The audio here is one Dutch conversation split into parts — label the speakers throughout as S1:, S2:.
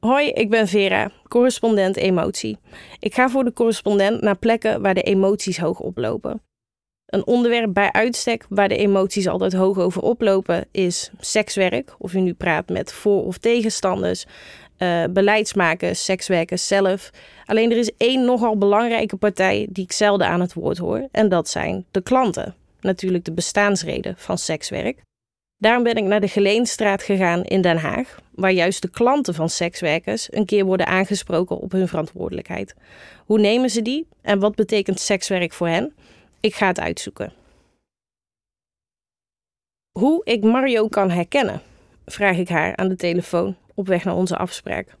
S1: Hoi, ik ben Vera, correspondent emotie. Ik ga voor de correspondent naar plekken waar de emoties hoog oplopen. Een onderwerp bij uitstek waar de emoties altijd hoog over oplopen is sekswerk. Of u nu praat met voor- of tegenstanders, uh, beleidsmakers, sekswerkers zelf. Alleen er is één nogal belangrijke partij die ik zelden aan het woord hoor. En dat zijn de klanten. Natuurlijk de bestaansreden van sekswerk. Daarom ben ik naar de Geleenstraat gegaan in Den Haag, waar juist de klanten van sekswerkers een keer worden aangesproken op hun verantwoordelijkheid. Hoe nemen ze die en wat betekent sekswerk voor hen? Ik ga het uitzoeken. Hoe ik Mario kan herkennen, vraag ik haar aan de telefoon op weg naar onze afspraak.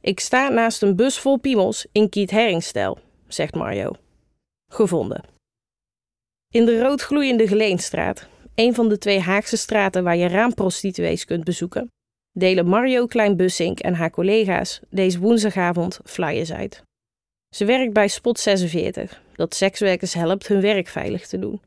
S1: Ik sta naast een bus vol piemels in Kiet Herringstijl, zegt Mario. Gevonden. In de roodgloeiende Geleenstraat, een van de twee Haagse straten waar je raamprostituees kunt bezoeken, delen Mario Klein-Bussink en haar collega's deze woensdagavond flyers uit. Ze werkt bij Spot 46, dat sekswerkers helpt hun werk veilig te doen.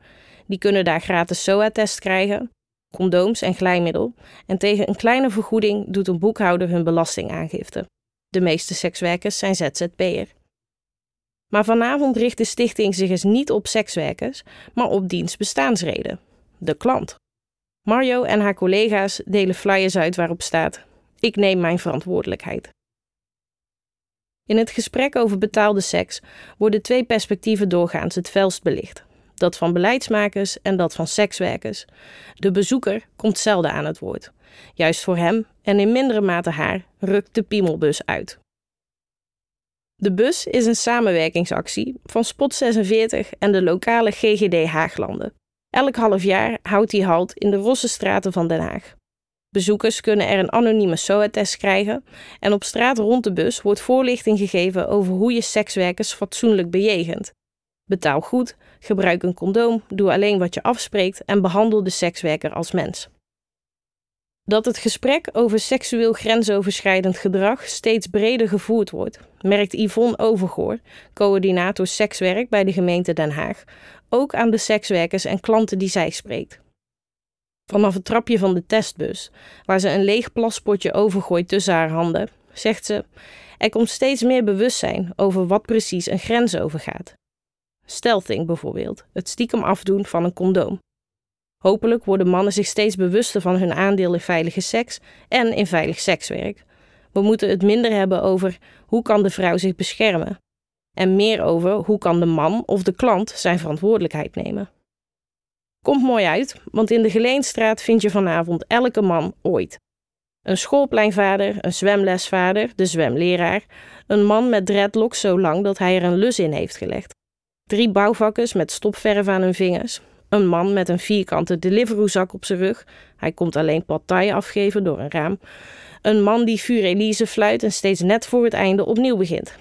S1: Die kunnen daar gratis SOA-test krijgen, condooms en glijmiddel, en tegen een kleine vergoeding doet een boekhouder hun belastingaangifte. De meeste sekswerkers zijn ZZP'er. Maar vanavond richt de stichting zich eens niet op sekswerkers, maar op dienstbestaansreden, de klant. Mario en haar collega's delen flyers uit waarop staat: Ik neem mijn verantwoordelijkheid. In het gesprek over betaalde seks worden twee perspectieven doorgaans het felst belicht: dat van beleidsmakers en dat van sekswerkers. De bezoeker komt zelden aan het woord. Juist voor hem en in mindere mate haar rukt de piemelbus uit. De bus is een samenwerkingsactie van Spot 46 en de lokale GGD Haaglanden. Elk half jaar houdt hij halt in de rosse straten van Den Haag. Bezoekers kunnen er een anonieme SOA-test krijgen en op straat rond de bus wordt voorlichting gegeven over hoe je sekswerkers fatsoenlijk bejegent. Betaal goed, gebruik een condoom, doe alleen wat je afspreekt en behandel de sekswerker als mens. Dat het gesprek over seksueel grensoverschrijdend gedrag steeds breder gevoerd wordt, merkt Yvonne Overgoor, coördinator sekswerk bij de gemeente Den Haag, ook aan de sekswerkers en klanten die zij spreekt. Vanaf het trapje van de testbus, waar ze een leeg plaspotje overgooit tussen haar handen, zegt ze: Er komt steeds meer bewustzijn over wat precies een grens overgaat. Stealthing bijvoorbeeld, het stiekem afdoen van een condoom. Hopelijk worden mannen zich steeds bewuster van hun aandeel in veilige seks en in veilig sekswerk. We moeten het minder hebben over hoe kan de vrouw zich beschermen en meer over hoe kan de man of de klant zijn verantwoordelijkheid nemen. Komt mooi uit, want in de Geleenstraat vind je vanavond elke man ooit. Een schoolpleinvader, een zwemlesvader, de zwemleraar, een man met dreadlocks zo lang dat hij er een lus in heeft gelegd. Drie bouwvakkers met stopverf aan hun vingers, een man met een vierkante Deliveroo-zak op zijn rug, hij komt alleen partij afgeven door een raam. Een man die vuur Elise fluit en steeds net voor het einde opnieuw begint.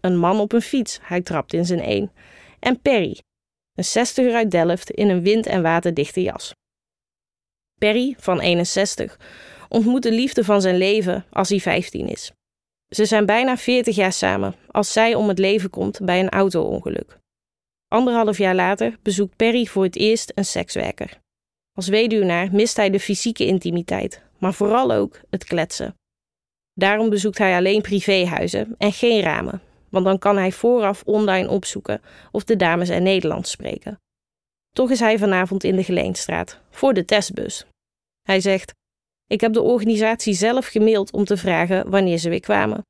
S1: Een man op een fiets, hij trapt in zijn een. En Perry, een zestiger uit Delft in een wind- en waterdichte jas. Perry, van 61, ontmoet de liefde van zijn leven als hij 15 is. Ze zijn bijna 40 jaar samen als zij om het leven komt bij een auto-ongeluk. Anderhalf jaar later bezoekt Perry voor het eerst een sekswerker. Als weduwnaar mist hij de fysieke intimiteit, maar vooral ook het kletsen. Daarom bezoekt hij alleen privéhuizen en geen ramen, want dan kan hij vooraf online opzoeken of de dames er Nederlands spreken. Toch is hij vanavond in de Geleenstraat voor de testbus. Hij zegt: Ik heb de organisatie zelf gemaild om te vragen wanneer ze weer kwamen.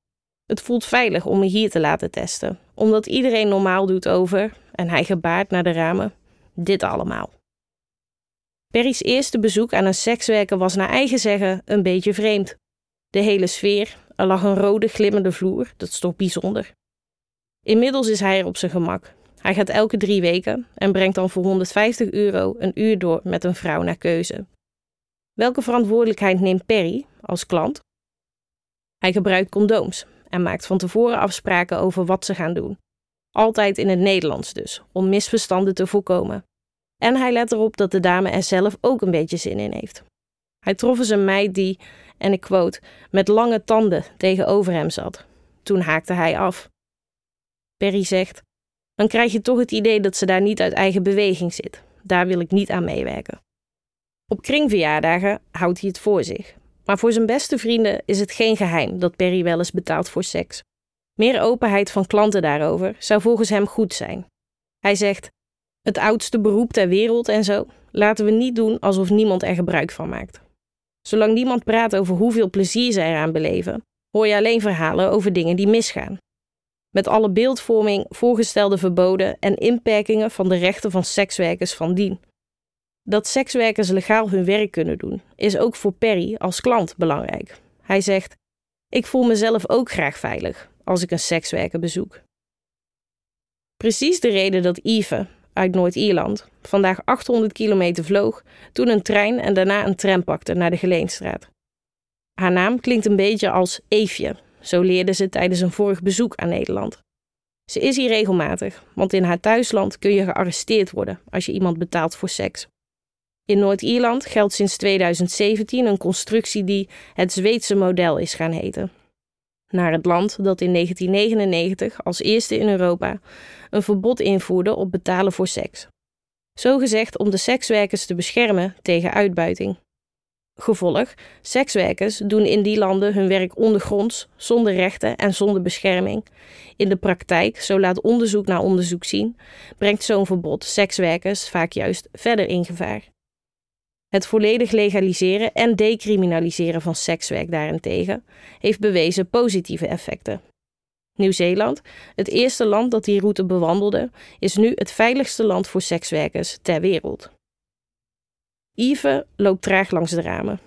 S1: Het voelt veilig om me hier te laten testen, omdat iedereen normaal doet over, en hij gebaart naar de ramen, dit allemaal. Perry's eerste bezoek aan een sekswerker was naar eigen zeggen een beetje vreemd. De hele sfeer, er lag een rode glimmende vloer, dat is toch bijzonder. Inmiddels is hij er op zijn gemak. Hij gaat elke drie weken en brengt dan voor 150 euro een uur door met een vrouw naar keuze. Welke verantwoordelijkheid neemt Perry als klant? Hij gebruikt condooms en maakt van tevoren afspraken over wat ze gaan doen. Altijd in het Nederlands dus, om misverstanden te voorkomen. En hij let erop dat de dame er zelf ook een beetje zin in heeft. Hij trof eens een meid die, en ik quote, met lange tanden tegenover hem zat. Toen haakte hij af. Perry zegt: Dan krijg je toch het idee dat ze daar niet uit eigen beweging zit. Daar wil ik niet aan meewerken. Op kringverjaardagen houdt hij het voor zich. Maar voor zijn beste vrienden is het geen geheim dat Perry wel eens betaalt voor seks. Meer openheid van klanten daarover zou volgens hem goed zijn. Hij zegt: Het oudste beroep ter wereld en zo, laten we niet doen alsof niemand er gebruik van maakt. Zolang niemand praat over hoeveel plezier ze eraan beleven, hoor je alleen verhalen over dingen die misgaan. Met alle beeldvorming, voorgestelde verboden en inperkingen van de rechten van sekswerkers van dien. Dat sekswerkers legaal hun werk kunnen doen, is ook voor Perry als klant belangrijk. Hij zegt: Ik voel mezelf ook graag veilig als ik een sekswerker bezoek. Precies de reden dat Eve uit Noord-Ierland vandaag 800 kilometer vloog, toen een trein en daarna een tram pakte naar de Geleenstraat. Haar naam klinkt een beetje als Eefje, zo leerde ze tijdens een vorig bezoek aan Nederland. Ze is hier regelmatig, want in haar thuisland kun je gearresteerd worden als je iemand betaalt voor seks. In Noord-Ierland geldt sinds 2017 een constructie die het Zweedse model is gaan heten. Naar het land dat in 1999 als eerste in Europa een verbod invoerde op betalen voor seks. Zo gezegd om de sekswerkers te beschermen tegen uitbuiting. Gevolg: sekswerkers doen in die landen hun werk ondergronds, zonder rechten en zonder bescherming. In de praktijk, zo laat onderzoek na onderzoek zien, brengt zo'n verbod sekswerkers vaak juist verder in gevaar. Het volledig legaliseren en decriminaliseren van sekswerk daarentegen heeft bewezen positieve effecten. Nieuw-Zeeland, het eerste land dat die route bewandelde, is nu het veiligste land voor sekswerkers ter wereld. Yves loopt traag langs de ramen.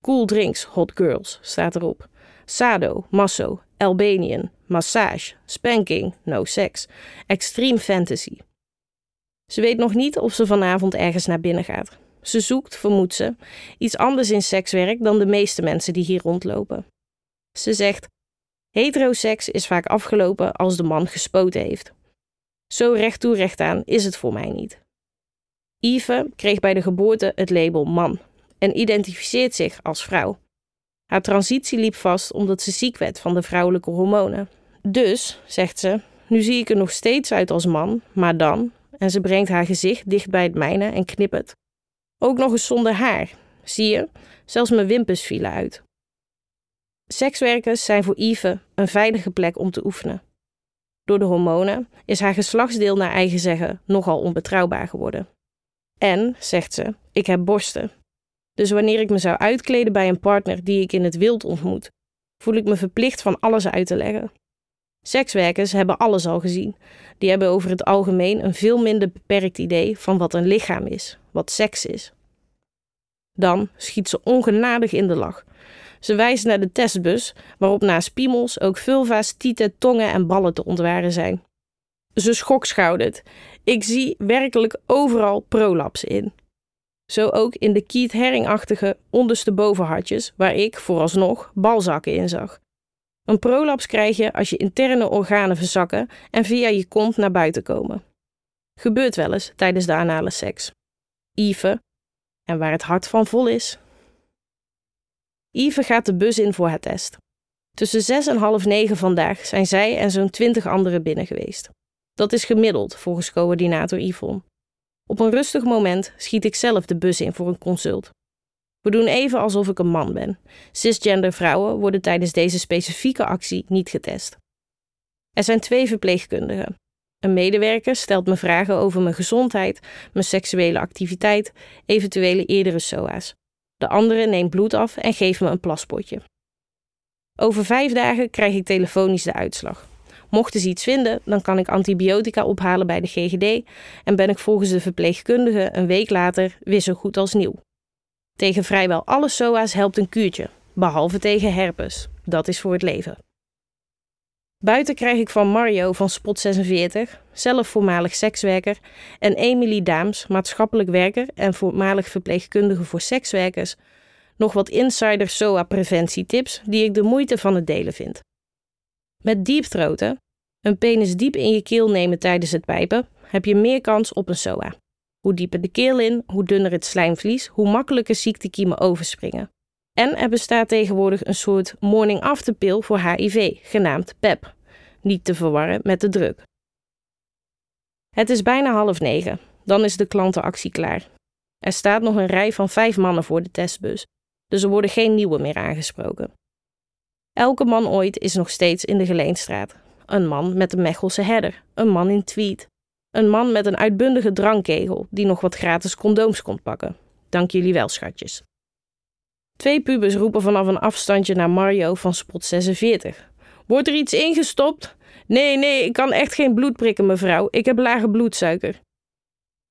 S1: Cool drinks, hot girls, staat erop. Sado, Masso, Albanian, massage, spanking, no sex, extreme fantasy. Ze weet nog niet of ze vanavond ergens naar binnen gaat. Ze zoekt, vermoedt ze, iets anders in sekswerk dan de meeste mensen die hier rondlopen. Ze zegt: Heteroseks is vaak afgelopen als de man gespoten heeft. Zo recht toe aan is het voor mij niet. Yves kreeg bij de geboorte het label man en identificeert zich als vrouw. Haar transitie liep vast omdat ze ziek werd van de vrouwelijke hormonen. Dus, zegt ze, nu zie ik er nog steeds uit als man, maar dan, en ze brengt haar gezicht dicht bij het mijne en knippert. Ook nog eens zonder haar. Zie je, zelfs mijn wimpers vielen uit. Sekswerkers zijn voor Yves een veilige plek om te oefenen. Door de hormonen is haar geslachtsdeel naar eigen zeggen nogal onbetrouwbaar geworden. En, zegt ze, ik heb borsten. Dus wanneer ik me zou uitkleden bij een partner die ik in het wild ontmoet, voel ik me verplicht van alles uit te leggen. Sekswerkers hebben alles al gezien. Die hebben over het algemeen een veel minder beperkt idee van wat een lichaam is, wat seks is. Dan schiet ze ongenadig in de lach. Ze wijst naar de testbus, waarop naast piemels ook vulva's, tieten, tongen en ballen te ontwaren zijn. Ze schokschoudert. Ik zie werkelijk overal prolaps in. Zo ook in de Keith onderste bovenhartjes, waar ik vooralsnog balzakken in zag. Een prolaps krijg je als je interne organen verzakken en via je kont naar buiten komen. Gebeurt wel eens tijdens de anale seks. Yves, en waar het hart van vol is. Yves gaat de bus in voor haar test. Tussen zes en half negen vandaag zijn zij en zo'n twintig anderen binnen geweest. Dat is gemiddeld volgens coördinator Yvonne. Op een rustig moment schiet ik zelf de bus in voor een consult. We doen even alsof ik een man ben. Cisgender vrouwen worden tijdens deze specifieke actie niet getest. Er zijn twee verpleegkundigen. Een medewerker stelt me vragen over mijn gezondheid, mijn seksuele activiteit, eventuele eerdere SOA's. De andere neemt bloed af en geeft me een plaspotje. Over vijf dagen krijg ik telefonisch de uitslag. Mochten ze iets vinden, dan kan ik antibiotica ophalen bij de GGD en ben ik volgens de verpleegkundige een week later weer zo goed als nieuw. Tegen vrijwel alle SOA's helpt een kuurtje, behalve tegen herpes. Dat is voor het leven. Buiten krijg ik van Mario van Spot 46, zelf voormalig sekswerker, en Emily Daams, maatschappelijk werker en voormalig verpleegkundige voor sekswerkers, nog wat insider SOA-preventietips die ik de moeite van het delen vind. Met diepthroten, een penis diep in je keel nemen tijdens het pijpen, heb je meer kans op een SOA. Hoe dieper de keel in, hoe dunner het slijmvlies, hoe makkelijker ziektekiemen overspringen. En er bestaat tegenwoordig een soort morning after pill voor HIV, genaamd PEP. Niet te verwarren met de druk. Het is bijna half negen. Dan is de klantenactie klaar. Er staat nog een rij van vijf mannen voor de testbus. dus er worden geen nieuwe meer aangesproken. Elke man ooit is nog steeds in de Geleenstraat. Een man met een Mechelse herder, een man in tweed, een man met een uitbundige drankkegel die nog wat gratis condooms komt pakken. Dank jullie wel, schatjes. Twee pubers roepen vanaf een afstandje naar Mario van Spot 46. Wordt er iets ingestopt? Nee, nee, ik kan echt geen bloed prikken, mevrouw. Ik heb lage bloedsuiker.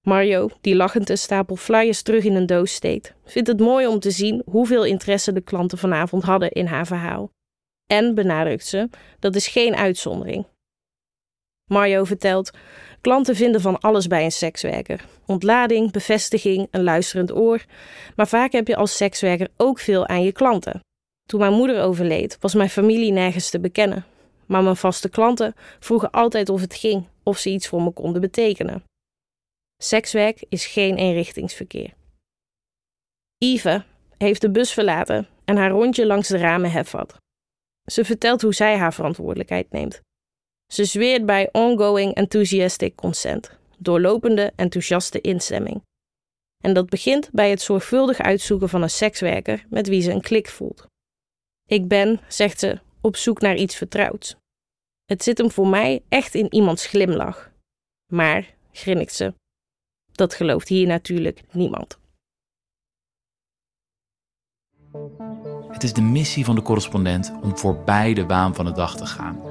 S1: Mario, die lachend een stapel flyers terug in een doos steekt, vindt het mooi om te zien hoeveel interesse de klanten vanavond hadden in haar verhaal. En, benadrukt ze, dat is geen uitzondering. Mario vertelt: klanten vinden van alles bij een sekswerker: ontlading, bevestiging, een luisterend oor. Maar vaak heb je als sekswerker ook veel aan je klanten. Toen mijn moeder overleed, was mijn familie nergens te bekennen. Maar mijn vaste klanten vroegen altijd of het ging, of ze iets voor me konden betekenen. Sekswerk is geen eenrichtingsverkeer. Yves heeft de bus verlaten en haar rondje langs de ramen hefvat. Ze vertelt hoe zij haar verantwoordelijkheid neemt. Ze zweert bij ongoing enthusiastic consent, doorlopende enthousiaste instemming. En dat begint bij het zorgvuldig uitzoeken van een sekswerker met wie ze een klik voelt. Ik ben, zegt ze, op zoek naar iets vertrouwds. Het zit hem voor mij echt in iemands glimlach. Maar, grinnikt ze, dat gelooft hier natuurlijk niemand.
S2: Het is de missie van de correspondent om voorbij de waan van de dag te gaan.